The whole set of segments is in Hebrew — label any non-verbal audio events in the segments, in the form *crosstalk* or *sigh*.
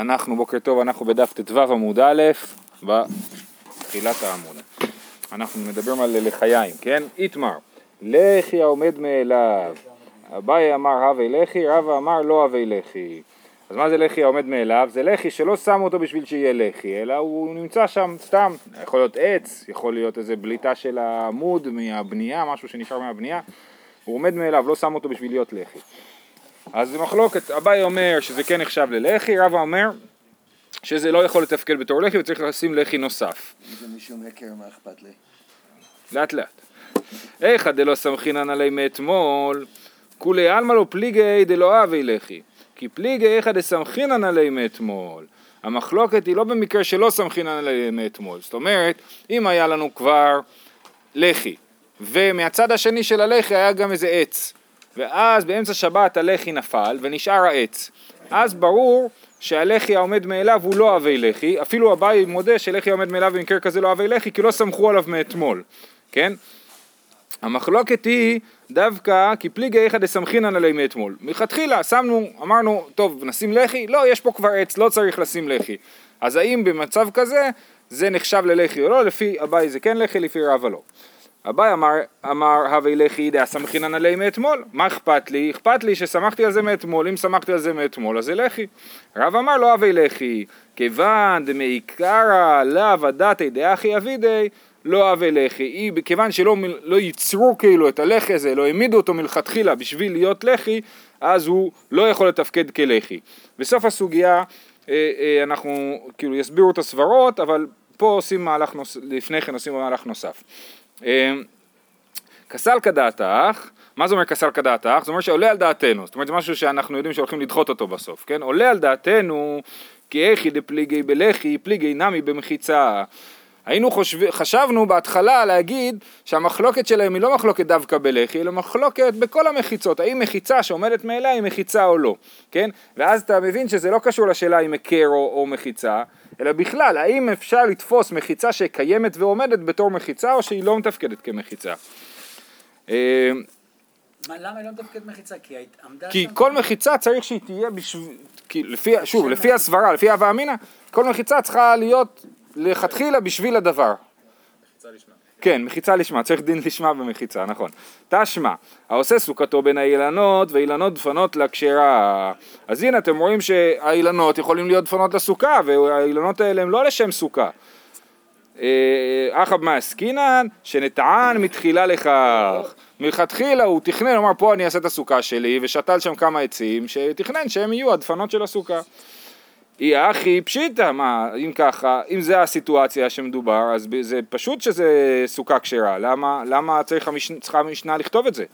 אנחנו, בוקר טוב, אנחנו בדף ט"ו עמוד א', בתחילת העמוד. אנחנו מדברים על לחיים, כן? איתמר, לחי העומד מאליו. אביי אמר הווה לחי, רבא אמר לא הווה לחי. אז מה זה לחי העומד מאליו? זה לחי שלא שמו אותו בשביל שיהיה לחי, אלא הוא נמצא שם סתם. יכול להיות עץ, יכול להיות איזה בליטה של העמוד מהבנייה, משהו שנשאר מהבנייה. הוא עומד מאליו, לא שם אותו בשביל להיות לחי. אז זה מחלוקת, אביי אומר שזה כן נחשב ללחי, רבא אומר שזה לא יכול לתפקד בתור לחי וצריך לשים לחי נוסף. זה משום היכר, מה אכפת לי? לאט לאט. איכא דלא סמכינן עלי מאתמול, כולי עלמא לא פליגי דלא אבי לחי. כי פליגי איכא דסמכינן עלי מאתמול. המחלוקת היא לא במקרה שלא סמכינן עלי מאתמול. זאת אומרת, אם היה לנו כבר לחי, ומהצד השני של הלחי היה גם איזה עץ, ואז באמצע שבת הלחי נפל ונשאר העץ. אז ברור שהלחי העומד מאליו הוא לא אבי לחי, אפילו אביי מודה שלחי העומד מאליו במקרה כזה לא אבי לחי, כי לא סמכו עליו מאתמול, כן? המחלוקת היא דווקא כי פליגי איכא דסמכינן עלי מאתמול. מלכתחילה שמנו, אמרנו, טוב, נשים לחי? לא, יש פה כבר עץ, לא צריך לשים לחי. אז האם במצב כזה זה נחשב ללחי או לא? לפי אביי זה כן לחי, לפי רבא לא. אביי אמר, אמר הווה לכי דעה סמכינן עלי מאתמול, מה אכפת לי? אכפת לי ששמחתי על זה מאתמול, אם שמחתי על זה מאתמול אז לחי. רב אמר לא הווה לכי, כיוון דמעיקרא לאו הדתי דאחי אבידי לא הווה לחי, כיוון שלא לא ייצרו כאילו את הלחי הזה, לא העמידו אותו מלכתחילה בשביל להיות לחי, אז הוא לא יכול לתפקד כלחי. בסוף הסוגיה אה, אה, אנחנו כאילו יסבירו את הסברות, אבל פה עושים מהלך נוסף, לפני כן עושים מהלך נוסף. אמ, כסל כדעתך, מה זה אומר כסל כדעתך? זה אומר שעולה על דעתנו, זאת אומרת זה משהו שאנחנו יודעים שהולכים לדחות אותו בסוף, כן? עולה על דעתנו כי איכי דפליגי בלחי פליגי נמי במחיצה. היינו חושב, חשבנו בהתחלה להגיד שהמחלוקת שלהם היא לא מחלוקת דווקא בלחי, אלא מחלוקת בכל המחיצות, האם מחיצה שעומדת מאליה היא מחיצה או לא, כן? ואז אתה מבין שזה לא קשור לשאלה אם היכר או, או מחיצה, אלא בכלל, האם אפשר לתפוס מחיצה שקיימת ועומדת בתור מחיצה או שהיא לא מתפקדת כמחיצה. אה, למה היא לא מתפקדת מחיצה? כי היא עמדה כי כל מחיצה צריך שהיא תהיה בשביל, שוב, לפי הסברה, לפי הווה אמינא, כל מחיצה צריכה להיות לכתחילה בשביל הדבר. מחיצה לשמה. כן, מחיצה לשמה, צריך דין לשמה במחיצה, נכון. תשמע, העושה סוכתו בין האילנות ואילנות דפנות לכשרה. אז הנה אתם רואים שהאילנות יכולים להיות דפנות לסוכה והאילנות האלה הם לא לשם סוכה. אה, אחב מה עסקינן? שנטען מתחילה לכך. מלכתחילה הוא תכנן, אמר פה אני אעשה את הסוכה שלי ושתל שם כמה עצים שתכנן שהם יהיו הדפנות של הסוכה. היא אחי פשיטא, מה, אם ככה, אם זה הסיטואציה שמדובר, אז זה פשוט שזה סוכה כשרה, למה, למה צריך המשנה, צריכה המשנה לכתוב את זה?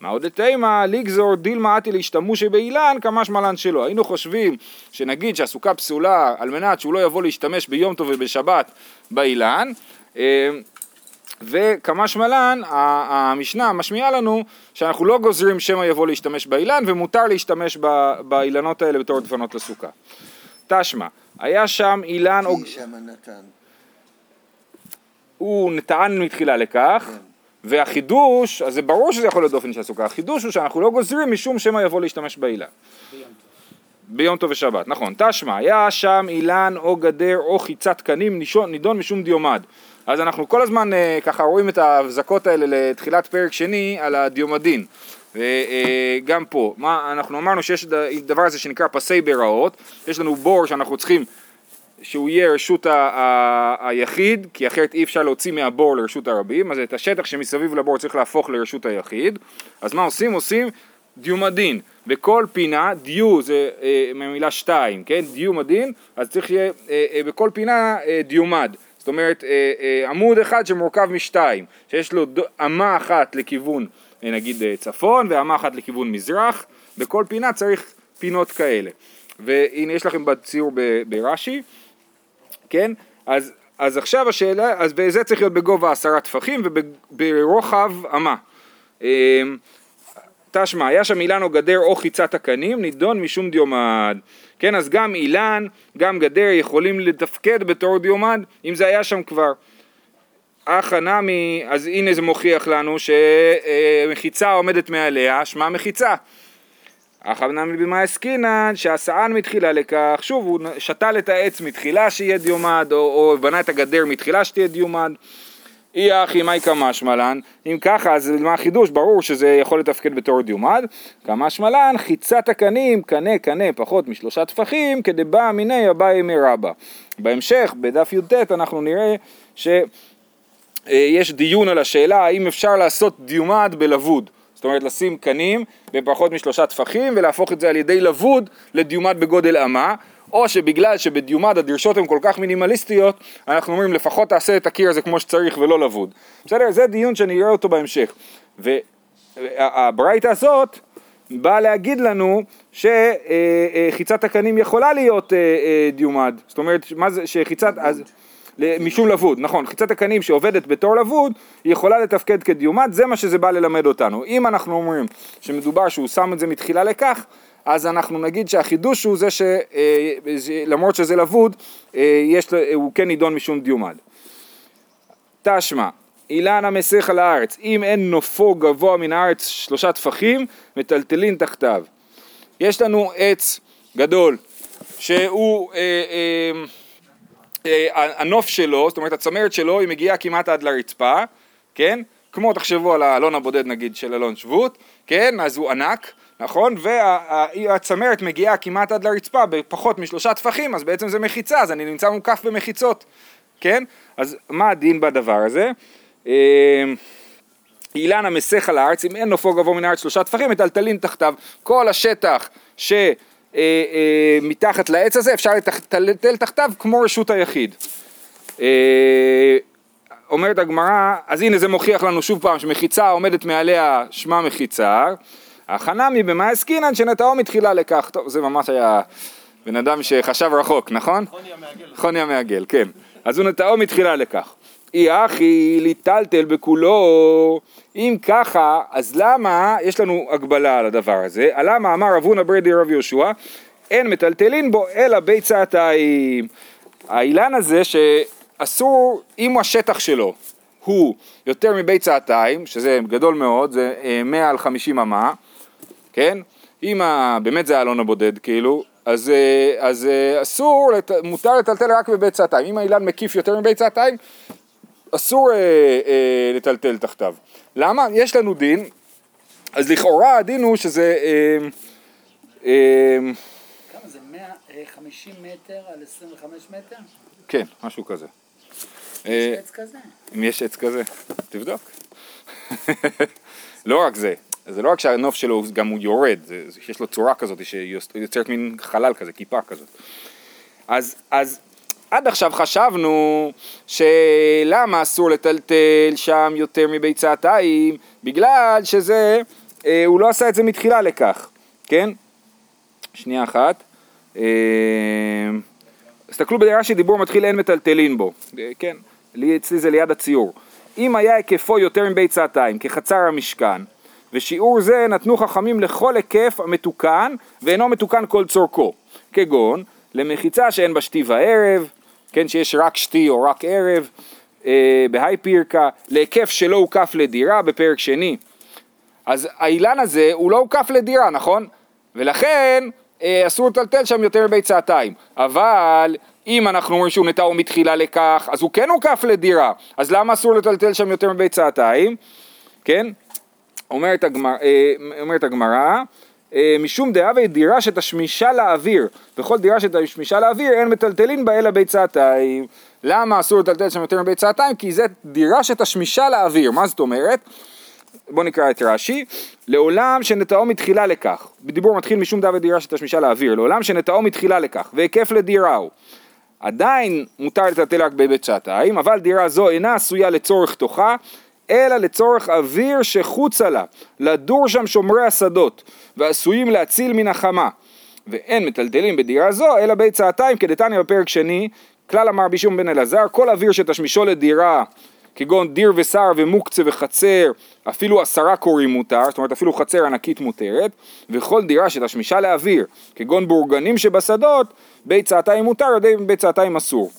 מה עוד לתימה, לגזור דילמה אתי להשתמושי באילן, כמה שמלן שלא. היינו חושבים שנגיד שהסוכה פסולה על מנת שהוא לא יבוא להשתמש ביום טוב ובשבת באילן, אה, וכמה שמלן, המשנה משמיעה לנו שאנחנו לא גוזרים שמא יבוא להשתמש באילן ומותר להשתמש באילנות האלה בתור דפנות לסוכה. תשמע, היה שם אילן... או... שם נתן. הוא נטען מתחילה לכך, כן. והחידוש, אז זה ברור שזה יכול להיות דופן של הסוכה, החידוש הוא שאנחנו לא גוזרים משום שמא יבוא להשתמש באילן. ביום טוב ושבת, נכון. תשמע, היה שם אילן או גדר או חיצת קנים נידון משום דיומד. אז אנחנו כל הזמן אה, ככה רואים את ההבזקות האלה לתחילת פרק שני על הדיומדין. וגם פה, מה, אנחנו אמרנו שיש דבר הזה שנקרא פסי ביראות, יש לנו בור שאנחנו צריכים שהוא יהיה רשות ה- ה- היחיד, כי אחרת אי אפשר להוציא מהבור לרשות הרבים, אז את השטח שמסביב לבור צריך להפוך לרשות היחיד, אז מה עושים? עושים דיומדין, בכל פינה, דיו זה אה, ממילה שתיים, כן? דיומדין, אז צריך שיהיה אה, אה, בכל פינה אה, דיומד, זאת אומרת אה, אה, עמוד אחד שמורכב משתיים, שיש לו אמה אחת לכיוון נגיד אה, צפון ואמה אחת לכיוון מזרח, בכל פינה צריך פינות כאלה. והנה יש לכם בציור ברש"י, כן? אז, אז עכשיו השאלה, אז וזה צריך להיות בגובה עשרה טפחים וברוחב אמה. אה, תשמע, היה שם אילן או גדר או חיצת הקנים, נידון משום דיומד. כן, אז גם אילן, גם גדר יכולים לתפקד בתור דיומד, אם זה היה שם כבר. אחא נמי, אז הנה זה מוכיח לנו שמחיצה עומדת מעליה, שמה מחיצה. אך אמנם במה עסקינן שהסען מתחילה לכך, שוב הוא שתל את העץ מתחילה שיהיה דיומד, או, או בנה את הגדר מתחילה שתהיה דיומד. אי אחי מאי כמשמע לן, אם ככה אז מה החידוש? ברור שזה יכול לתפקד בתור דיומד. כמשמע לן, חיצת הקנים, קנה קנה פחות משלושה טפחים, כדבא מיני אביי מרבה. בהמשך, בדף י"ט אנחנו נראה שיש דיון על השאלה האם אפשר לעשות דיומד בלבוד. זאת אומרת לשים קנים בפחות משלושה טפחים ולהפוך את זה על ידי לבוד לדיומד בגודל אמה או שבגלל שבדיומד הדרשות הן כל כך מינימליסטיות אנחנו אומרים לפחות תעשה את הקיר הזה כמו שצריך ולא לבוד בסדר? זה דיון שאני אראה אותו בהמשך והברייתא הזאת באה להגיד לנו שחיצת הקנים יכולה להיות אה, אה, דיומד זאת אומרת מה זה שחיצת אז משום לבוד, נכון, חיצת הקנים שעובדת בתור לבוד, היא יכולה לתפקד כדיומט, זה מה שזה בא ללמד אותנו. אם אנחנו אומרים שמדובר שהוא שם את זה מתחילה לכך, אז אנחנו נגיד שהחידוש הוא זה שלמרות אה, שזה לבוד, אה, יש, הוא כן נידון משום דיומד. תשמע, אילן המסך על הארץ, אם אין נופו גבוה מן הארץ שלושה טפחים, מטלטלין תחתיו. יש לנו עץ גדול, שהוא אה, אה, הנוף שלו, זאת אומרת הצמרת שלו, היא מגיעה כמעט עד לרצפה, כן? כמו תחשבו על האלון הבודד נגיד של אלון שבות, כן? אז הוא ענק, נכון? והצמרת מגיעה כמעט עד לרצפה בפחות משלושה טפחים, אז בעצם זה מחיצה, אז אני נמצא מוקף במחיצות, כן? אז מה הדין בדבר הזה? אה, אילן המסך על הארץ, אם אין נופו גבוה מן הארץ שלושה טפחים, מטלטלין תחתיו. כל השטח ש... אה, אה, מתחת לעץ הזה אפשר לטלטל תחתיו כמו רשות היחיד. אה, אומרת הגמרא, אז הנה זה מוכיח לנו שוב פעם שמחיצה עומדת מעליה שמה מחיצה, החנמי במאי עסקינן שנטעו מתחילה לכך, טוב זה ממש היה בן אדם שחשב רחוק, נכון? חוני המעגל. חוני המעגל, כן. אז הוא נטעו מתחילה לכך. אי אחי ליטלטל בכולו, אם ככה, אז למה יש לנו הגבלה על הדבר הזה? למה אמר רב הונא ברדי רב יהושע, אין מטלטלין בו אלא ביצתיים. האילן הזה שאסור, אם השטח שלו הוא יותר מביצתיים, שזה גדול מאוד, זה 100 אה, על 50 אמה, כן? אם באמת זה האלון הבודד כאילו, אז, אה, אז אה, אסור, מותר לטלטל רק בביצתיים. אם האילן מקיף יותר מביצתיים, אסור אה, אה, לטלטל תחתיו. למה? יש לנו דין, אז לכאורה הדין הוא שזה... אה, אה, כמה זה? 150 אה, מטר על 25 מטר? כן, משהו כזה. יש אה, עץ כזה? אם יש עץ כזה, תבדוק. לא רק זה, זה לא רק שהנוף שלו גם הוא יורד, זה, יש לו צורה כזאת שיוצרת מין חלל כזה, כיפה כזאת. אז, אז עד עכשיו חשבנו שלמה אסור לטלטל שם יותר מביצתיים, בגלל שזה, אה, הוא לא עשה את זה מתחילה לכך, כן? שנייה אחת. אה, תסתכלו בדרש"י דיבור מתחיל אין מטלטלין בו, אה, כן? לי, אצלי זה ליד הציור. אם היה היקפו יותר מביצתיים כחצר המשכן, ושיעור זה נתנו חכמים לכל היקף המתוקן ואינו מתוקן כל צורכו, כגון למחיצה שאין בה שתי וערב, כן, שיש רק שתי או רק ערב, אה, בהאי פירקה, להיקף שלא הוקף לדירה בפרק שני. אז האילן הזה הוא לא הוקף לדירה, נכון? ולכן אה, אסור לטלטל שם יותר מביצתיים. אבל אם אנחנו אומרים שהוא נטעו מתחילה לכך, אז הוא כן הוקף לדירה. אז למה אסור לטלטל שם יותר מביצתיים? כן? אומרת הגמרא, אה, אומרת הגמרא משום דהווה דירה שתשמישה לאוויר, וכל דירה שתשמישה לאוויר אין מטלטלין בה אלא ביצתיים. למה אסור לטלטל שם יותר מביצתיים? כי זה דירה שתשמישה לאוויר, מה זאת אומרת? בואו נקרא את רש"י, לעולם שנטעו מתחילה לכך, בדיבור מתחיל משום דווה דירה שתשמישה לאוויר, לעולם שנטעו מתחילה לכך, והיקף לדירה הוא. עדיין מותר לטלטל רק בביצתיים, אבל דירה זו אינה עשויה לצורך תוכה, אלא לצורך אוויר שחוצה לה, לדור שם שומרי השדות, ועשויים להציל מן החמה. ואין מטלטלים בדירה זו, אלא בית צעתיים, כדתניא בפרק שני, כלל אמר בישום בן אלעזר, כל אוויר שתשמישו לדירה, כגון דיר ושר ומוקצה וחצר, אפילו עשרה קורים מותר, זאת אומרת אפילו חצר ענקית מותרת, וכל דירה שתשמישה לאוויר, כגון בורגנים שבשדות, בית צעתיים מותר, בית צעתיים אסור.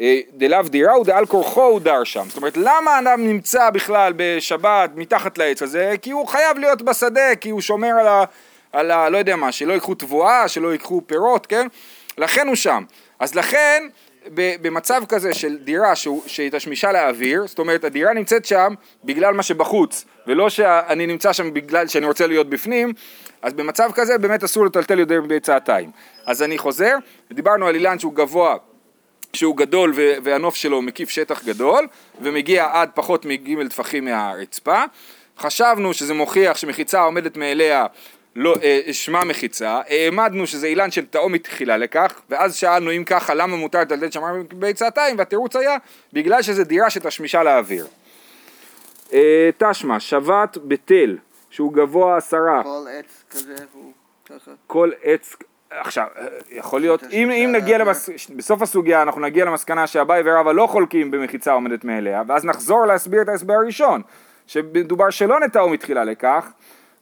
אה, דלאו דירה ודעל כורחו הוא דר שם. זאת אומרת, למה אדם נמצא בכלל בשבת מתחת לעץ הזה? כי הוא חייב להיות בשדה, כי הוא שומר על, ה, על ה... לא יודע מה, שלא ייקחו תבואה, שלא ייקחו פירות, כן? לכן הוא שם. אז לכן, במצב כזה של דירה שהיא תשמישה לאוויר, זאת אומרת הדירה נמצאת שם בגלל מה שבחוץ, ולא שאני נמצא שם בגלל שאני רוצה להיות בפנים, אז במצב כזה באמת אסור לטלטל יותר מביצעתיים. אז אני חוזר, דיברנו על אילן שהוא גבוה שהוא גדול והנוף שלו מקיף שטח גדול ומגיע עד פחות מג' טפחים מהרצפה. חשבנו שזה מוכיח שמחיצה עומדת מאליה לא, אה, שמה מחיצה, העמדנו שזה אילן של תהום מתחילה לכך, ואז שאלנו אם ככה למה מותר לטלטל שם ביצעתיים, והתירוץ היה בגלל שזה דירה שתשמישה לאוויר. אה, תשמע, שבת בתל, שהוא גבוה עשרה, כל עץ כזה הוא ככה. כל עץ, עכשיו, אה, יכול להיות, אם, אם נגיע למס... בסוף הסוגיה אנחנו נגיע למסקנה שאביי ורבא לא חולקים במחיצה עומדת מאליה, ואז נחזור להסביר את ההסבר הראשון, שמדובר שלא נטעו מתחילה לכך,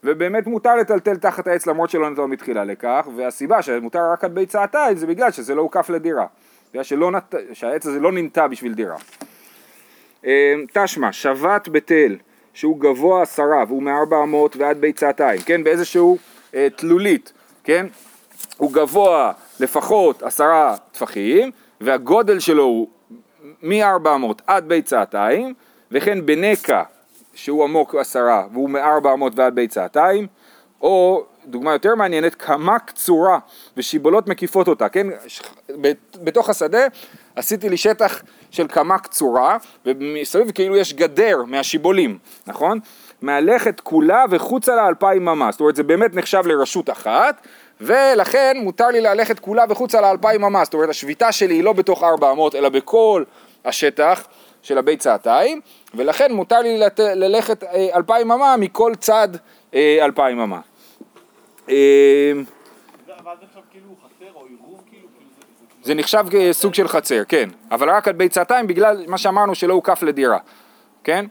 ובאמת מותר לטלטל תחת העץ למרות שלא נטעו מתחילה לכך, והסיבה שמותר רק עד ביצעתיים זה בגלל שזה לא הוקף לדירה, בגלל שלא נת... שהעץ הזה לא ננטע בשביל דירה. אה, תשמע, שבת בתל, שהוא גבוה עשרה והוא מארבע אמות ועד ביצעתיים, כן, באיזשהו אה, תלולית, כן, הוא גבוה לפחות עשרה טפחים והגודל שלו הוא מ-400 עד ביצעתיים וכן בנקע שהוא עמוק עשרה והוא מ-400 ועד ביצעתיים או דוגמה יותר מעניינת קמה קצורה ושיבולות מקיפות אותה כן? בתוך השדה עשיתי לי שטח של קמה קצורה ומסביב כאילו יש גדר מהשיבולים נכון? מהלכת כולה וחוצה לה אלפיים ממה זאת אומרת זה באמת נחשב לרשות אחת ולכן מותר לי ללכת כולה וחוצה לאלפיים אמה, זאת אומרת השביתה שלי היא לא בתוך 400 אלא בכל השטח של הביצעתיים, ולכן מותר לי לת... ללכת אה, אלפיים אמה מכל צד אה, אלפיים אמה. אה, זה נחשב כסוג של חצר, כן, אבל רק על ביצעתיים בגלל מה שאמרנו שלא הוקף לדירה, כן?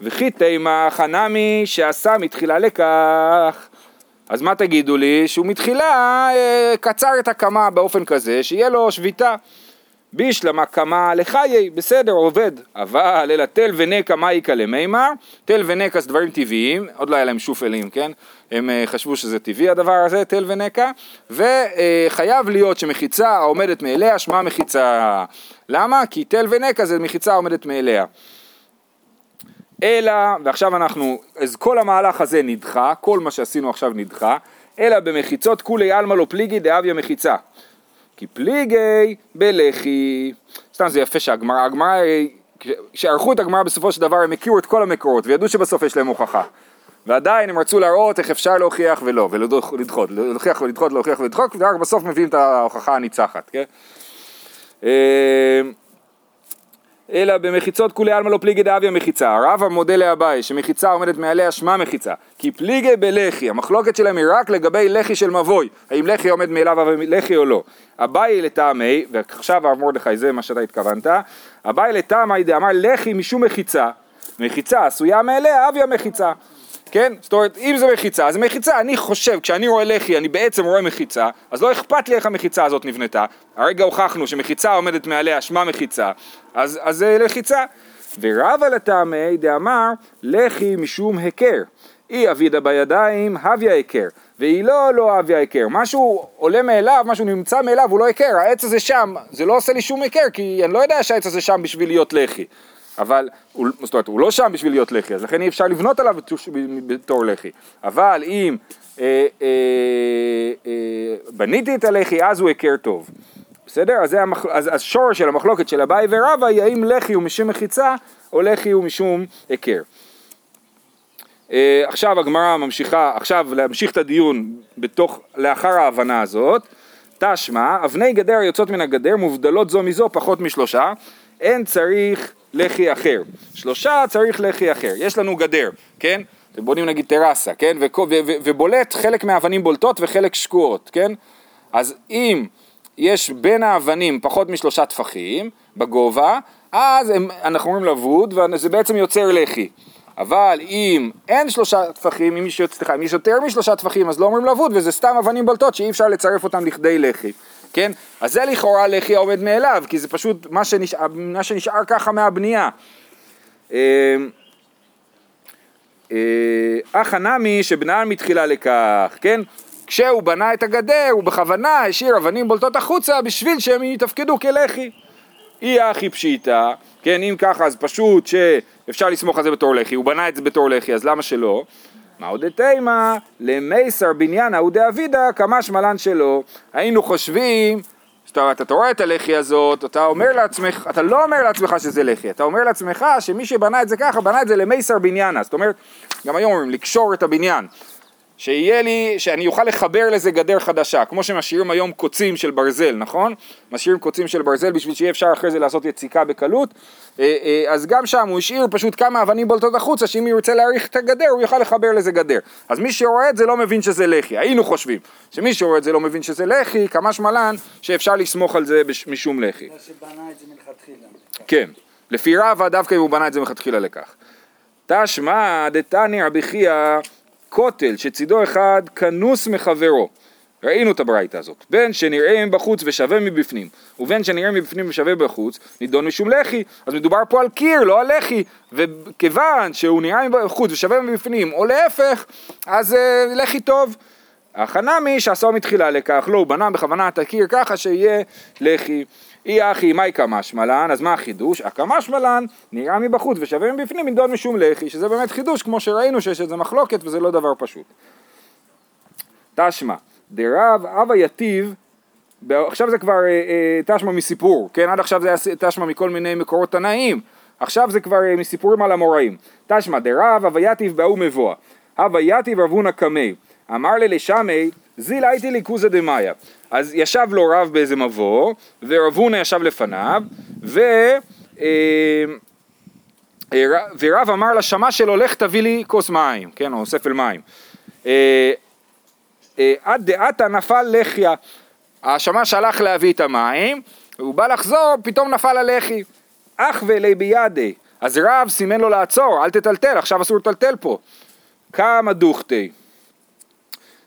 וכי תימא חנמי שעשה מתחילה לכך אז מה תגידו לי? שהוא מתחילה אה, קצר את הקמה באופן כזה שיהיה לו שביתה. בישלמה קמה לחיי, בסדר, עובד. אבל אלא תל ונקע מה יקא למימר? תל ונקע זה דברים טבעיים, עוד לא היה להם שופלים, כן? הם אה, חשבו שזה טבעי הדבר הזה, תל ונקע, וחייב להיות שמחיצה העומדת מאליה שמה מחיצה. למה? כי תל ונקע זה מחיצה העומדת מאליה. אלא, ועכשיו אנחנו, אז כל המהלך הזה נדחה, כל מה שעשינו עכשיו נדחה, אלא במחיצות כולי עלמא לא פליגי דאביה מחיצה. כי פליגי בלחי, סתם זה יפה שהגמרא, הגמרא, כשערכו את הגמרא בסופו של דבר הם הכירו את כל המקורות וידעו שבסוף יש להם הוכחה. ועדיין הם רצו להראות איך אפשר להוכיח ולא, ולדחות, להוכיח ולדחות, להוכיח ולדחות, ורק בסוף מביאים את ההוכחה הניצחת, כן? אלא במחיצות כולי עלמא לא פליגי דאביה מחיצה. רבא מודה לאביי שמחיצה עומדת מעליה שמה מחיצה. כי פליגי בלחי, המחלוקת שלהם היא רק לגבי לחי של מבוי. האם לחי עומד מאליו לחי או לא. אביי לטעמי, ועכשיו הרב מרדכי זה מה שאתה התכוונת, אביי לטעמי דאמר לחי משום מחיצה. מחיצה עשויה מאליה אביה מחיצה. כן? זאת אומרת, אם זה מחיצה, אז מחיצה, אני חושב, כשאני רואה לחי, אני בעצם רואה מחיצה, אז לא אכפת לי איך המחיצה הזאת נבנתה. הרגע הוכחנו שמחיצה עומדת מעליה, שמה מחיצה, אז, אז זה לחיצה. ורבה לטעמי דאמר, לחי משום היכר. אי אבידה בידיים, הביה היכר. והיא לא לא הביה היכר. משהו עולה מאליו, משהו נמצא מאליו, הוא לא היכר. העץ הזה שם, זה לא עושה לי שום היכר, כי אני לא יודע שהעץ הזה שם בשביל להיות לחי. אבל, הוא, זאת אומרת, הוא לא שם בשביל להיות לחי, אז לכן אי אפשר לבנות עליו בתור לחי. אבל אם אה, אה, אה, בניתי את הלחי, אז הוא היכר טוב. בסדר? אז, המח... אז, שורש של המחלוקת של אביי ורבא היא האם לחי הוא משום מחיצה או לחי הוא משום היכר. אה, עכשיו הגמרא ממשיכה, עכשיו להמשיך את הדיון בתוך, לאחר ההבנה הזאת. תשמע, אבני גדר היוצאות מן הגדר מובדלות זו מזו פחות משלושה, אין צריך לחי אחר. שלושה צריך לחי אחר. יש לנו גדר, כן? אתם בונים נגיד טרסה, כן? ו- ו- ו- ובולט חלק מהאבנים בולטות וחלק שקועות, כן? אז אם יש בין האבנים פחות משלושה טפחים בגובה, אז הם, אנחנו אומרים לבוד וזה בעצם יוצר לחי. אבל אם אין שלושה טפחים, אם יש, סליחה, אם יש יותר משלושה טפחים אז לא אומרים לבוד וזה סתם אבנים בולטות שאי אפשר לצרף אותם לכדי לחי, כן? אז זה לכאורה לחי העומד מאליו, כי זה פשוט מה שנשאר, מה שנשאר ככה מהבנייה. אך הנמי שבנען מתחילה לכך, כן? כשהוא בנה את הגדר הוא בכוונה השאיר אבנים בולטות החוצה בשביל שהם יתפקדו כלחי. אי הכי פשיטא, כן, אם ככה אז פשוט שאפשר לסמוך על זה בתור לחי, הוא בנה את זה בתור לחי, אז למה שלא? מה עוד תימא למייסר בניין ההוא דאבידא כמה שמלן שלו. היינו חושבים, שאתה אתה רואה את הלחי הזאת, אתה אומר לעצמך, אתה לא אומר לעצמך שזה לחי, אתה אומר לעצמך שמי שבנה את זה ככה, בנה את זה למייסר בניינה, זאת אומרת, גם היום אומרים לקשור את הבניין. שיהיה לי, שאני אוכל לחבר לזה גדר חדשה, כמו שמשאירים היום קוצים של ברזל, נכון? משאירים קוצים של ברזל בשביל שיהיה אפשר אחרי זה לעשות יציקה בקלות, אה, אה, אז גם שם הוא השאיר פשוט כמה אבנים בולטות החוצה, שאם הוא ירצה להאריך את הגדר הוא יוכל לחבר לזה גדר. אז מי שרואה את זה לא מבין שזה לחי, היינו חושבים שמי שרואה את זה לא מבין שזה לחי, כמה שמלן שאפשר לסמוך על זה משום לחי. כמו שבנה את זה מלכתחילה. כן, לפי רבא דווקא אם הוא בנה את זה מלכתחילה לכך. תשמע דתני רבי חייא כותל שצידו אחד כנוס מחברו. ראינו את הברייתא הזאת. בין שנראה מבחוץ ושווה מבפנים, ובין שנראה מבפנים ושווה בחוץ, נידון משום לחי. אז מדובר פה על קיר, לא על לחי. וכיוון שהוא נראה מבחוץ ושווה מבפנים, או להפך, אז אה, לחי טוב. החנמי שעשו מתחילה לכך, לא, הוא בנה בכוונה את הקיר ככה שיהיה לחי. אי אחי מאי קמשמלן, אז מה החידוש? הקמשמלן נראה מבחוץ ושווה מבפנים נידון משום לחי, שזה באמת חידוש, כמו שראינו שיש איזה מחלוקת וזה לא דבר פשוט. תשמע, דרב אבא יתיב, עכשיו זה כבר אה, אה, תשמע מסיפור, כן? עד עכשיו זה היה תשמע מכל מיני מקורות תנאיים, עכשיו זה כבר אה, מסיפורים על המוראים. תשמע דרב אבא יתיב בהוא מבוא, אבא יתיב רבונה קמי, אמר לי לשמי, זיל הייתי לי דמאיה. אז ישב לו רב באיזה מבוא, ורב הונא ישב לפניו, ו... אה, אה, ורב אמר לשמה שלו, לך תביא לי כוס מים, כן, או ספל מים. אה, עד דעתה נפל לחיה. השמש הלך להביא את המים, הוא בא לחזור, פתאום נפל הלחי. אך ולי בידי. אז רב סימן לו לעצור, אל תטלטל, עכשיו אסור לטלטל פה. כמה דוכתי.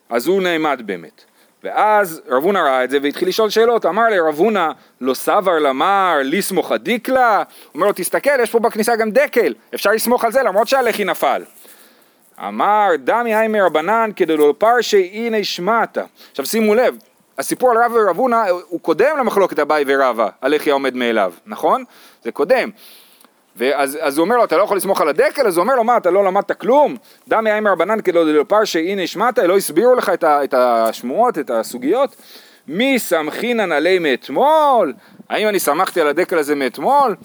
אז הוא נעמד באמת. ואז רב הונא ראה את זה והתחיל לשאול שאלות, אמר לי רב הונא לא סבר למר ליסמוך הדיקלה? אומר לו תסתכל יש פה בכניסה גם דקל, אפשר לסמוך על זה למרות שהלחי נפל. אמר דמי היי מרבנן כדלא פרשי הנה שמעת. עכשיו שימו לב, הסיפור על רב ורב הונא הוא קודם למחלוקת אביי ורבא, הלחי העומד מאליו, נכון? זה קודם. ואז אז הוא אומר לו, אתה לא יכול לסמוך על הדקל? אז הוא אומר לו, מה, אתה לא למדת כלום? דמי האם רבנן כדלא פרשי הנה שמעת, לא הסבירו לך את, ה, את השמועות, את הסוגיות? מי סמכינן עלי מאתמול? האם אני סמכתי על הדקל הזה מאתמול?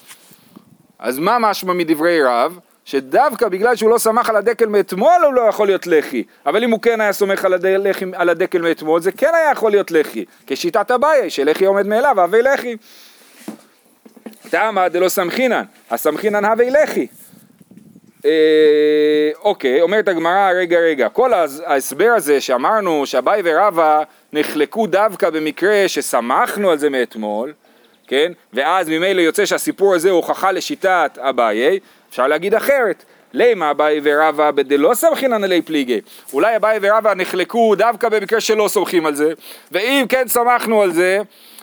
אז מה משמע מדברי רב? שדווקא בגלל שהוא לא סמך על הדקל מאתמול הוא לא יכול להיות לחי אבל אם הוא כן היה סומך על, הדלחי, על הדקל מאתמול זה כן היה יכול להיות לחי כשיטת אביי שלחי עומד מאליו הווי לחי תמה דלא סמכינן הסמכינן הווי לחי אה, אוקיי, אומרת הגמרא, רגע רגע, כל ההס- ההסבר הזה שאמרנו שאביי ורבא נחלקו דווקא במקרה שסמכנו על זה מאתמול, כן? ואז ממילא יוצא שהסיפור הזה הוא הוכחה לשיטת אביי, אפשר להגיד אחרת. למה אביי ורבא בדלא סמכינן עלי פליגי? אולי אביי ורבא נחלקו דווקא במקרה שלא סומכים על זה, ואם כן סמכנו על זה,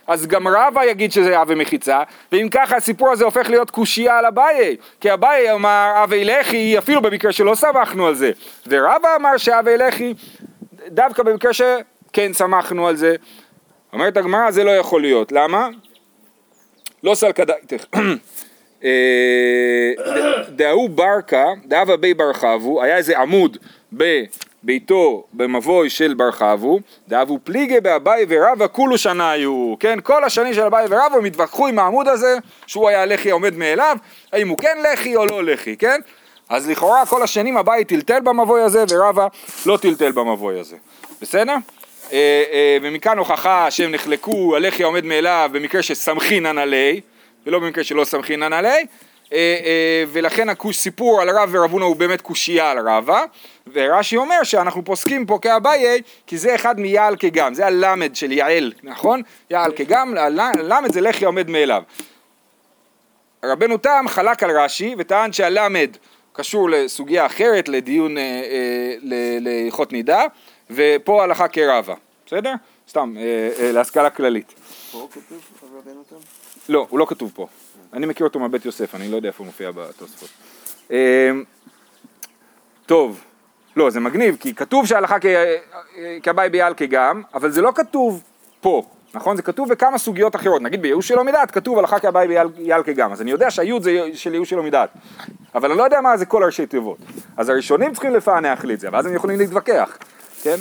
אז גם רבא יגיד שזה אבי מחיצה, ואם ככה הסיפור הזה הופך להיות קושייה על אביי, כי אביי אמר אבי לחי אפילו במקרה שלא סמכנו על זה, ורבא אמר שאבי לחי דווקא במקרה שכן סמכנו על זה. אומרת הגמרא זה לא יכול להיות, למה? לא סלקא דייתך. *clears throat* אה, ד- דהוא ברקה, דהבה בי בר חבו, היה איזה עמוד בביתו במבוי של בר חבו, דהבו פליגי באביי ורבא כולו שנה היו, כן, כל השנים של אביי ורבא הם התווכחו עם העמוד הזה, שהוא היה לחי עומד מאליו, האם הוא כן לחי או לא לחי, כן? אז לכאורה כל השנים אביי טלטל במבוי הזה ורבא לא טלטל במבוי הזה, בסדר? אה, אה, ומכאן הוכחה שהם נחלקו, הלחי העומד מאליו במקרה שסמכינן עלי, ולא במקרה שלא סמכינן עלי, ולכן הכוש סיפור על רב ורב הונא הוא באמת קושייה על רבא, ורש"י אומר שאנחנו פוסקים פה כאביי, כי זה אחד מיעל כגם, זה הלמד של יעל, נכון? יעל כגם, הלמד זה לחי העומד מאליו. רבנו תם חלק על רש"י וטען שהלמד קשור לסוגיה אחרת, לדיון, אה, אה, להלכות נידה, ופה הלכה כרבה, בסדר? סתם, אה, אה, להשכלה כללית. פה כתוב רבנו תם? לא, הוא לא כתוב פה. אני מכיר אותו מבית יוסף, אני לא יודע איפה הוא מופיע בתוספות. אה, טוב, לא, זה מגניב, כי כתוב שההלכה כבאי ביאלקה גם, אבל זה לא כתוב פה, נכון? זה כתוב בכמה סוגיות אחרות. נגיד בייאוש שלא מדעת, כתוב הלכה כבאי ביאלקה גם. אז אני יודע שהיוד זה של ייאוש שלא מדעת. אבל אני לא יודע מה זה כל הראשי תיבות. אז הראשונים צריכים לפענח לי את זה, ואז הם יכולים להתווכח, כן?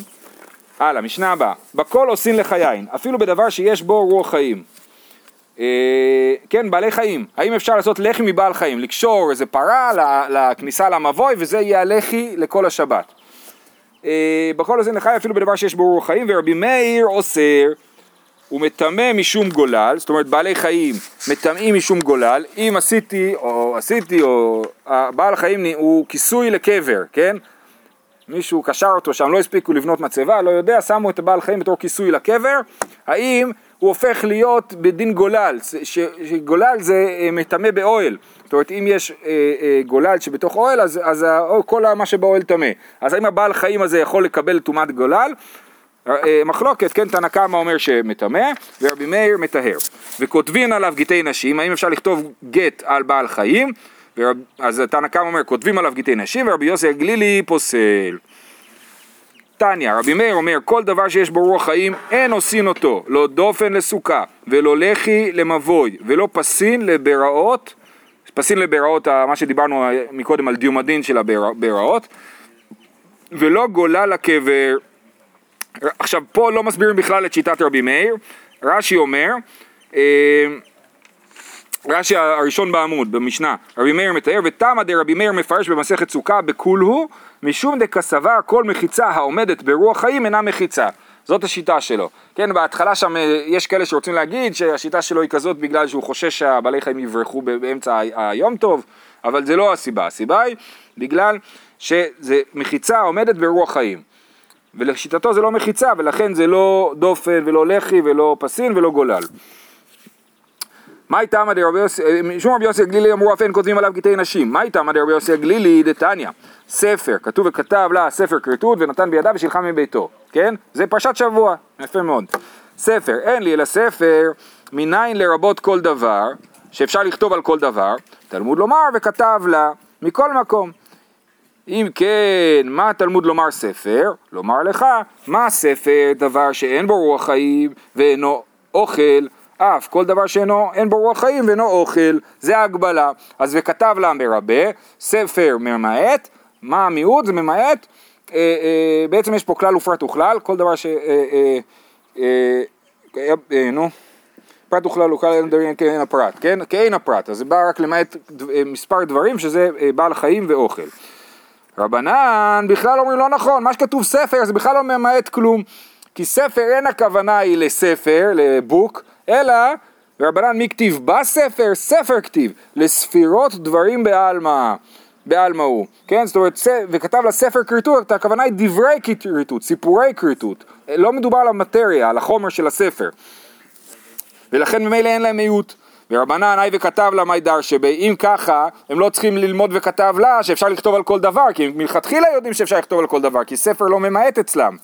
הלאה, משנה הבאה. בכל עושים לך יין, אפילו בדבר שיש בו רוח חיים. אה, כן, בעלי חיים. האם אפשר לעשות לחי מבעל חיים? לקשור איזה פרה לכניסה למבוי, וזה יהיה הלחי לכל השבת. אה, בכל עושים לך יין, אפילו בדבר שיש בו רוח חיים, ורבי מאיר אוסר. הוא מטמא משום גולל, זאת אומרת בעלי חיים מטמאים משום גולל, אם עשיתי או עשיתי או בעל חיים הוא כיסוי לקבר, כן? מישהו קשר אותו שם, לא הספיקו לבנות מצבה, לא יודע, שמו את הבעל חיים בתור כיסוי לקבר, האם הוא הופך להיות בדין גולל, שגולל זה אה, מטמא באוהל, זאת אומרת אם יש אה, אה, גולל שבתוך אוהל אז, אז כל מה שבאוהל טמא, אז האם הבעל חיים הזה יכול לקבל טומאת גולל? אה, מחלוקת, כן, תנא קמא אומר שמטמא, ורבי מאיר מטהר. וכותבין עליו גטי נשים, האם אפשר לכתוב גט על בעל חיים? ורב, אז תנא קמא אומר, כותבים עליו גטי נשים, ורבי יוסי הגלילי פוסל. תניא, רבי מאיר אומר, כל דבר שיש בו רוח חיים, אין עושין אותו, לא דופן לסוכה, ולא לחי למבוי, ולא פסין לבראות, פסין לבראות, מה שדיברנו מקודם על דיומדין של הבראות, ולא גולה לקבר. עכשיו פה לא מסבירים בכלל את שיטת רבי מאיר, רש"י אומר, אה, רש"י הראשון בעמוד במשנה, רבי מאיר מתאר ותמא דרבי מאיר מפרש במסכת סוכה בכולהו משום דקסבר כל מחיצה העומדת ברוח חיים אינה מחיצה. זאת השיטה שלו, כן בהתחלה שם אה, יש כאלה שרוצים להגיד שהשיטה שלו היא כזאת בגלל שהוא חושש שהבעלי חיים יברחו באמצע היום טוב אבל זה לא הסיבה, הסיבה היא בגלל שזה מחיצה העומדת ברוח חיים. ולשיטתו זה לא מחיצה ולכן זה לא דופן ולא לחי ולא פסין ולא גולל. מה איתמא דרבי יוסי, משום רבי יוסי הגלילי אמרו אף אין כותבים עליו קטעי נשים, מה איתמא דרבי יוסי הגלילי דתניא, ספר, כתוב וכתב לה ספר כריתות ונתן בידיו ושילחה מביתו, כן? זה פרשת שבוע, יפה מאוד. ספר, אין לי אלא ספר, מניין לרבות כל דבר, שאפשר לכתוב על כל דבר, תלמוד לומר וכתב לה, מכל מקום. אם כן, מה תלמוד לומר ספר? לומר לך, מה ספר דבר שאין בו רוח חיים ואינו אוכל, אף כל דבר שאינו, אין בו רוח חיים ואינו אוכל, זה ההגבלה. אז וכתב לה מרבה, ספר ממעט, מה המיעוט? זה ממעט, אה, אה, בעצם יש פה כלל ופרט וכלל, כל דבר ש... אה, אה, אה, אה, אה, נו. פרט וכלל הוא כלל דברים כאין הפרט, כן? כאין הפרט, אז זה בא רק למעט אה, מספר דברים שזה אה, בעל חיים ואוכל. רבנן בכלל אומרים לא נכון, מה שכתוב ספר זה בכלל לא ממעט כלום, כי ספר אין הכוונה היא לספר, לבוק, אלא רבנן מי כתיב בספר? ספר כתיב, לספירות דברים בעלמא, בעלמא הוא, כן? זאת אומרת, וכתב לספר כריתות, הכוונה היא דברי כריתות, סיפורי כריתות, לא מדובר על המטריה, על החומר של הספר, ולכן ממילא אין להם מיעוט. ורבנן היי וכתב לה מי דרשי אם ככה הם לא צריכים ללמוד וכתב לה שאפשר לכתוב על כל דבר כי מלכתחילה יודעים שאפשר לכתוב על כל דבר כי ספר לא ממעט אצלם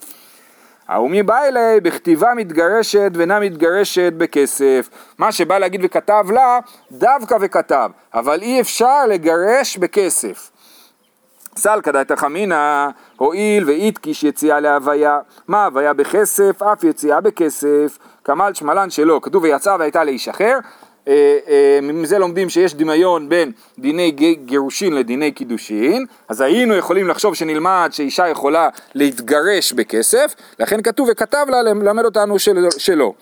ההומי בא אליי בכתיבה מתגרשת ואינה מתגרשת בכסף. מה שבא להגיד וכתב לה דווקא וכתב אבל אי אפשר לגרש בכסף. סלקא דתא חמינא הואיל ואיתקיש יציאה להוויה. מה הוויה בכסף? אף יציאה בכסף. כמל שמלן שלא כתוב ויצאה והייתה לאיש אחר מזה לומדים שיש דמיון בין דיני גירושין לדיני קידושין, אז היינו יכולים לחשוב שנלמד שאישה יכולה להתגרש בכסף, לכן כתוב וכתב לה ללמד אותנו של, שלא.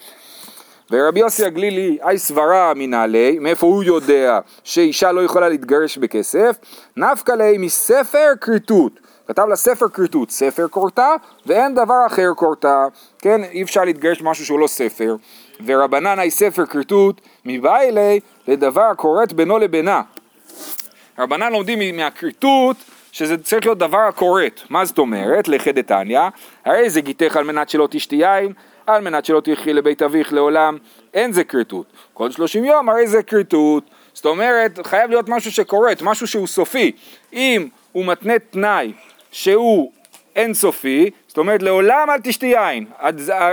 ורבי יוסי הגלילי, אי סברה מנעלי, מאיפה הוא יודע שאישה לא יכולה להתגרש בכסף? נפקא ליה מספר כריתות. כתב לה ספר כריתות, ספר כורתה, ואין דבר אחר כורתה, כן, אי אפשר להתגרש במשהו שהוא לא ספר. ורבנן אי ספר כריתות, מבא אלי לדבר כורת בינו לבינה. רבנן לומדים מהכריתות שזה צריך להיות דבר הכורת. מה זאת אומרת? לכי דתניא, הרי זה גיתך על מנת שלא תשתי יין, על מנת שלא תלכי לבית אביך לעולם, אין זה כריתות. כל שלושים יום הרי זה כריתות. זאת אומרת, חייב להיות משהו שכורת, משהו שהוא סופי. אם הוא מתנה תנאי שהוא אינסופי, זאת אומרת לעולם אל תשתי יין.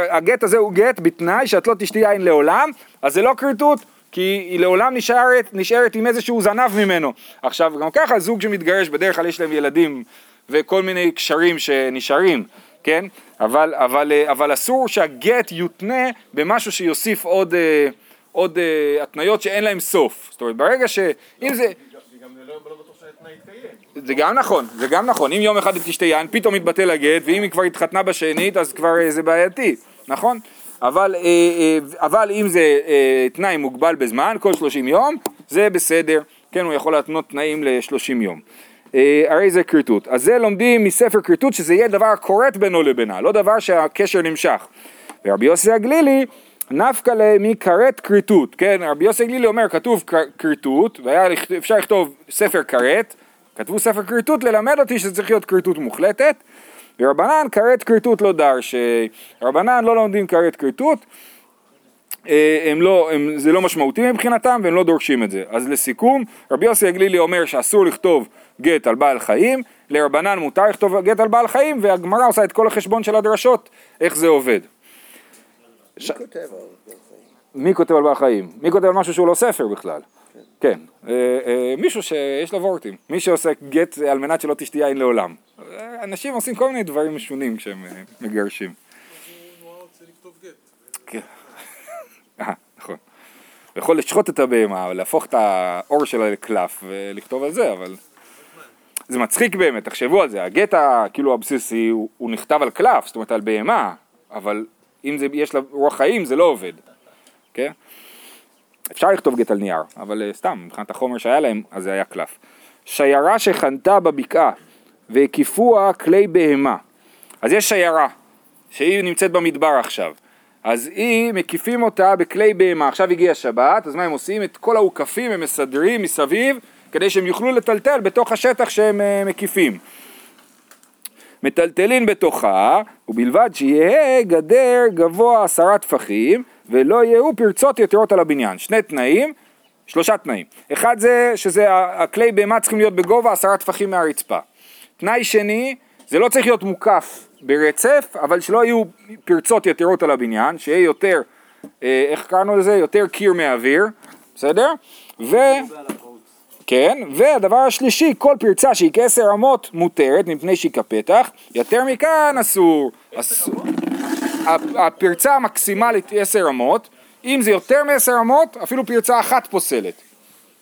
הגט הזה הוא גט בתנאי שאת לא תשתי יין לעולם, אז זה לא כריתות, כי היא לעולם נשארת, נשארת עם איזשהו זנב ממנו. עכשיו, גם ככה זוג שמתגרש, בדרך כלל יש להם ילדים וכל מיני קשרים שנשארים, כן? אבל, אבל, אה, אבל אסור שהגט יותנה במשהו שיוסיף עוד, אה, עוד אה, התניות שאין להם סוף. זאת אומרת, ברגע ש... אם זה... לא לא. זה גם נכון, זה גם נכון. אם יום אחד היא תשתה יין, פתאום יתבטל הגט, ואם היא כבר התחתנה בשנית, אז כבר אה, זה בעייתי, נכון? אבל, אה, אה, אבל אם זה תנאי מוגבל בזמן, כל 30 יום, זה בסדר. כן, הוא יכול להתנות תנאים ל-30 יום. הרי זה כריתות. אז זה לומדים מספר כריתות, שזה יהיה דבר הכורת בינו לבינה, לא דבר שהקשר נמשך. ורבי יוסי הגלילי, נפקא מכרת כריתות, כן, רבי יוסי הגלילי אומר, כתוב כריתות, אפשר לכתוב ספר כרת, כתבו ספר כריתות ללמד אותי שזה צריך להיות כריתות מוחלטת, ורבנן כרת כריתות לא דרש, רבנן לא לומדים כרת כריתות, אה, הם לא, הם, זה לא משמעותי מבחינתם והם לא דורשים את זה. אז לסיכום, רבי יוסי הגלילי אומר שאסור לכתוב גט על בעל חיים, לרבנן מותר לכתוב גט על בעל חיים, והגמרא עושה את כל החשבון של הדרשות, איך זה עובד. מי כותב על זה? מי כותב על בעל חיים? מי כותב על משהו שהוא לא ספר בכלל? כן, אה, אה, מישהו שיש לו וורטים, מי שעושה גט על מנת שלא תשתי יין לעולם. אה, אנשים עושים כל מיני דברים משונים כשהם מגרשים. כן. *laughs* אה, נכון. הוא יכול לשחוט את הבהמה, להפוך את העור שלה לקלף ולכתוב על זה, אבל... זה מצחיק באמת, תחשבו על זה, הגט כאילו הבסיסי הוא, הוא נכתב על קלף, זאת אומרת על בהמה, אבל אם זה, יש לה רוח חיים זה לא עובד, כן? אפשר לכתוב גט על נייר, אבל אה, סתם, מבחינת החומר שהיה להם, אז זה היה קלף. שיירה שחנתה בבקעה והקיפוה כלי בהמה. אז יש שיירה, שהיא נמצאת במדבר עכשיו. אז היא, מקיפים אותה בכלי בהמה. עכשיו הגיע שבת, אז מה הם עושים? את כל האוכפים הם מסדרים מסביב, כדי שהם יוכלו לטלטל בתוך השטח שהם אה, מקיפים. מטלטלין בתוכה, ובלבד שיהא גדר גבוה עשרה טפחים, ולא יהיו פרצות יתרות על הבניין. שני תנאים, שלושה תנאים. אחד זה שזה הכלי בהמה צריכים להיות בגובה עשרה טפחים מהרצפה. תנאי שני, זה לא צריך להיות מוקף ברצף, אבל שלא יהיו פרצות יתרות על הבניין, שיהיה יותר, אה, איך קראנו לזה? יותר קיר מאוויר, בסדר? ו... כן, והדבר השלישי, כל פרצה שהיא כעשר אמות מותרת מפני שהיא כפתח, יותר מכאן אסור. אסור. הפרצה המקסימלית היא עשר אמות, אם זה יותר מעשר אמות, אפילו פרצה אחת פוסלת.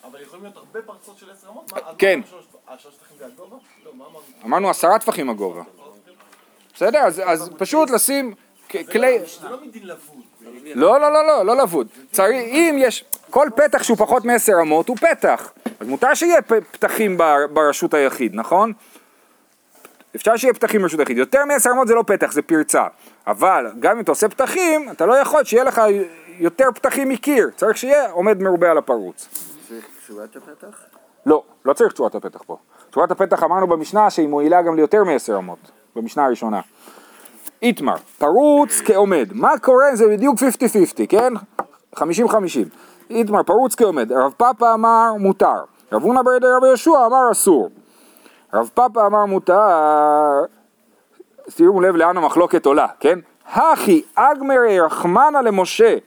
אבל יכולים להיות הרבה פרצות של עשר אמות? כן. אה? לא, אמרנו? עשרה טפחים הגובה. בסדר? אז, פשוט לשים כ- כלי... זה לא מדין לבוד. לא, לא, לא, לא, לא לבוד. צריך, אם יש, כל פתח שהוא פחות מעשר אמות הוא פתח. אז מותר שיהיה פתחים בר- ברשות היחיד, נכון? אפשר שיהיה פתחים ברשות היחיד. יותר מעשר אמות זה לא פתח, זה פרצה. אבל גם אם אתה עושה פתחים, אתה לא יכול שיהיה לך יותר פתחים מקיר. צריך שיהיה עומד מרובה על הפרוץ. זה שורת הפתח? לא, לא צריך תשורת הפתח פה. תשורת הפתח אמרנו במשנה שהיא מועילה גם ליותר מעשר אמות, במשנה הראשונה. איתמר, פרוץ כעומד, מה קורה? זה בדיוק 50-50, כן? 50-50. איתמר, פרוץ כעומד, רב פאפה אמר מותר, רב הונא בידי רבי יהושע אמר אסור. רב פאפה אמר מותר, שימו לב לאן המחלוקת עולה, כן? הכי אגמרי רחמנה למשה,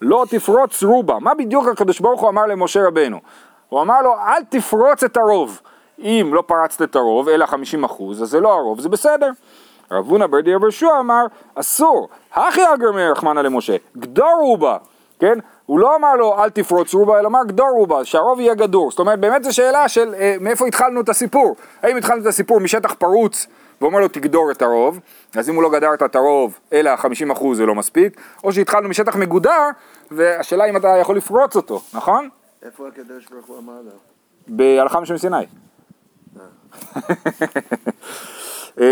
לא תפרוץ רובה. מה בדיוק הקדוש ברוך הוא אמר למשה רבנו? הוא אמר לו, אל תפרוץ את הרוב. אם לא פרצת את הרוב, אלא 50 אחוז, אז זה לא הרוב, זה בסדר. רב הונא ברדי רבי יהושע אמר, אסור. הכי אגמרי רחמנה למשה, גדור רובה. כן? הוא לא אמר לו אל תפרוץ רובה, אלא אמר גדור רובה, שהרוב יהיה גדור. זאת אומרת, באמת זו שאלה של אה, מאיפה התחלנו את הסיפור. האם התחלנו את הסיפור משטח פרוץ, ואומר לו תגדור את הרוב, אז אם הוא לא גדרת את הרוב, אלא 50% זה לא מספיק, או שהתחלנו משטח מגודר, והשאלה אם אתה יכול לפרוץ אותו, נכון? איפה הקדוש ברוך הוא אמר לו? בהלכה משם סיני. *laughs* אה,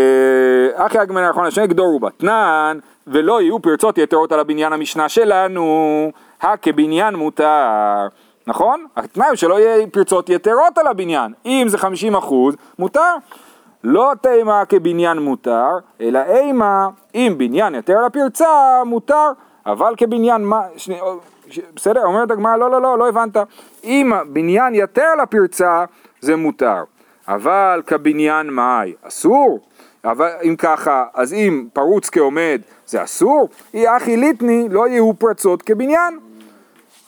אחי הגמנה נכון השני גדור רובה, תנן ולא יהיו פרצות יתרות על הבניין המשנה שלנו, הכבניין מותר, נכון? התנאי הוא שלא יהיה פרצות יתרות על הבניין, אם זה 50 אחוז, מותר. לא תימה כבניין מותר, אלא אימה, אם בניין יתר על הפרצה, מותר, אבל כבניין מה, שני, ש- בסדר? אומרת הגמרא, לא, לא, לא, לא הבנת. אם בניין יתר על הפרצה, זה מותר. אבל כבניין מאי, אסור. אבל אם ככה, אז אם פרוץ כעומד, זה אסור. אי אחי ליטני, לא יהיו פרצות כבניין.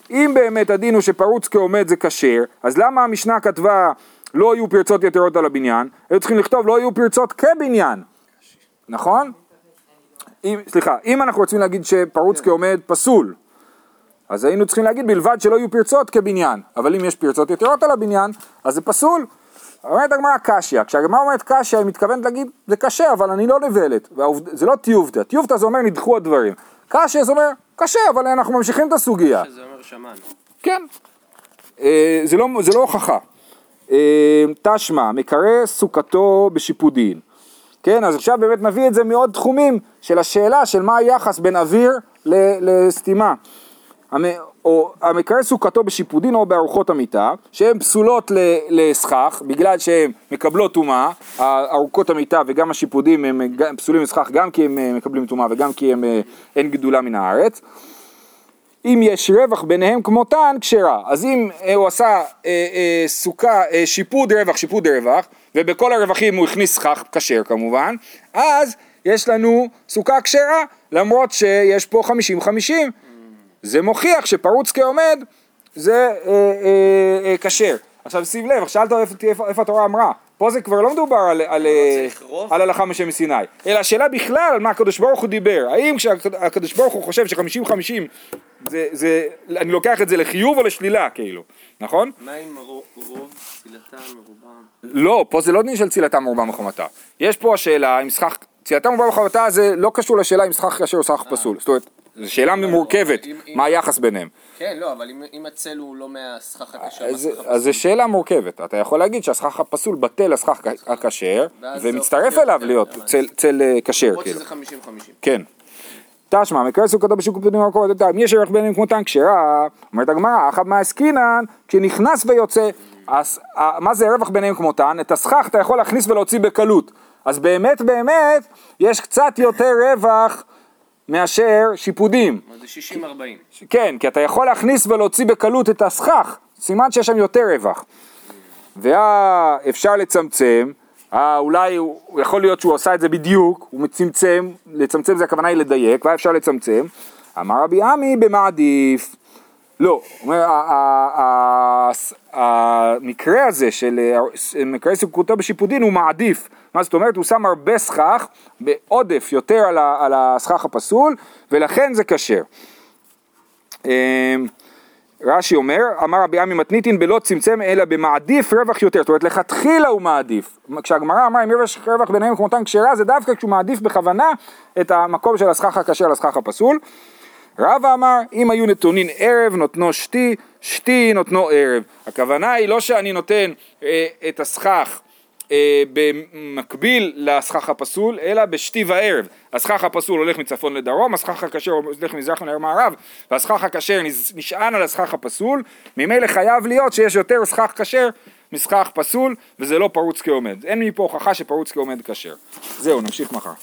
אם באמת הדין הוא שפרוץ כעומד זה כשר, אז למה המשנה כתבה לא יהיו פרצות יתרות על הבניין, היו צריכים לכתוב לא יהיו פרצות כבניין, נכון? אם, סליחה, אם אנחנו רוצים להגיד שפרוץ כעומד פסול, אז היינו צריכים להגיד בלבד שלא יהיו פרצות כבניין, אבל אם יש פרצות יתרות על הבניין, אז זה פסול. אומרת הגמרא קשיא, כשהגמרא אומרת קשיא היא מתכוונת להגיד זה קשה אבל אני לא נבלת, והעובד... זה לא טיובטה, טיובטה זה אומר נדחו הדברים, קשיא זה אומר קשה אבל אנחנו ממשיכים את הסוגיה, שזה אומר שמענו. כן, אה, זה לא, זה לא הוכחה, אה, תשמע, מקרא סוכתו בשיפודין, כן, אז עכשיו באמת נביא את זה מעוד תחומים של השאלה של מה היחס בין אוויר לסתימה. או המקרא סוכתו בשיפודין או בארוחות המיטה, שהן פסולות לסכך, בגלל שהן מקבלות טומאה, ארוכות המיטה וגם השיפודים הם פסולים לסכך גם כי הם אה, מקבלים טומאה וגם כי הם אה, אין גדולה מן הארץ. אם יש רווח ביניהם כמותן, כשרה. אז אם אה, הוא עשה אה, אה, סוכה, אה, שיפוד רווח, שיפוד רווח, ובכל הרווחים הוא הכניס סכך, כשר כמובן, אז יש לנו סוכה כשרה, למרות שיש פה 50-50. זה מוכיח שפרוץ כעומד זה אה, אה, אה, כשר. עכשיו שים לב, שאלת איפה, איפה, איפה התורה אמרה, פה זה כבר לא מדובר על, על, אה, צריך רוב? על הלכה משה מסיני, אלא השאלה בכלל על מה הקדוש ברוך הוא דיבר, האם כשהקדוש ברוך הוא חושב שחמישים חמישים זה, זה, אני לוקח את זה לחיוב או לשלילה כאילו, נכון? מה עם רו- רוב, צילתם, מרובם? לא, פה זה לא דין של צילתם מרובה מחומתה. יש פה השאלה אם סכך, צילתם מרובה מחומתה זה לא קשור לשאלה אם סכך כשר או סכך פסול. זאת אומרת, זו שאלה מורכבת, מה היחס ביניהם. כן, לא, אבל אם- הצל הוא לא מהסכך הכשר, אז זו שאלה מורכבת. אתה יכול להגיד שהסכך הפסול בטל לסכך הכשר, ומצטרף אליו להיות-. צל- אה, כשר, למרות כאילו. שזה 50-50. כן. תשמע, מקרה סוכתו בשוק ופדים במקום הדתה, אם יש ערך ביניהם כמותן כשרה, אומרת הגמרא, אחת מהעסקינן, כשנכנס ויוצא, אז ה- מה זה רווח ביניהם כמותן? את הסכך אתה יכול להכניס ולהוציא בקלות. אז באמת באמת, יש קצת יותר רווח מאשר שיפודים. זה 60-40. כן, כי אתה יכול להכניס ולהוציא בקלות את הסכך, סימן שיש שם יותר רווח. ואפשר לצמצם, אה, אולי הוא, יכול להיות שהוא עשה את זה בדיוק, הוא מצמצם, לצמצם זה הכוונה היא לדייק, והיה אפשר לצמצם. אמר רבי עמי במעדיף. לא, אומר, המקרה הזה של מקרה סוכותו בשיפודין הוא מעדיף. מה זאת אומרת? הוא שם הרבה סכך, בעודף יותר על על הסכך הפסול, ולכן זה כשר. אמ, רש"י אומר, אמר רבי עמי מתניתין בלא צמצם אלא במעדיף רווח יותר, זאת אומרת לכתחילה הוא מעדיף. כשהגמרא אמרה אם יש רווח ביניהם כמותן כשרה זה דווקא כשהוא מעדיף בכוונה את המקום של הסכך הכשר לסכך הפסול. רבא אמר אם היו נתונין ערב נותנו שתי, שתי נותנו ערב. הכוונה היא לא שאני נותן אה, את הסכך אה, במקביל לסכך הפסול, אלא בשתי וערב. הסכך הפסול הולך מצפון לדרום, הסכך הכשר הולך מזרח למערב, והסכך הכשר נש- נשען על הסכך הפסול, ממילא חייב להיות שיש יותר סכך כשר מסכך פסול, וזה לא פרוץ כעומד. אין מפה הוכחה שפרוץ כעומד כשר. זהו, נמשיך מחר.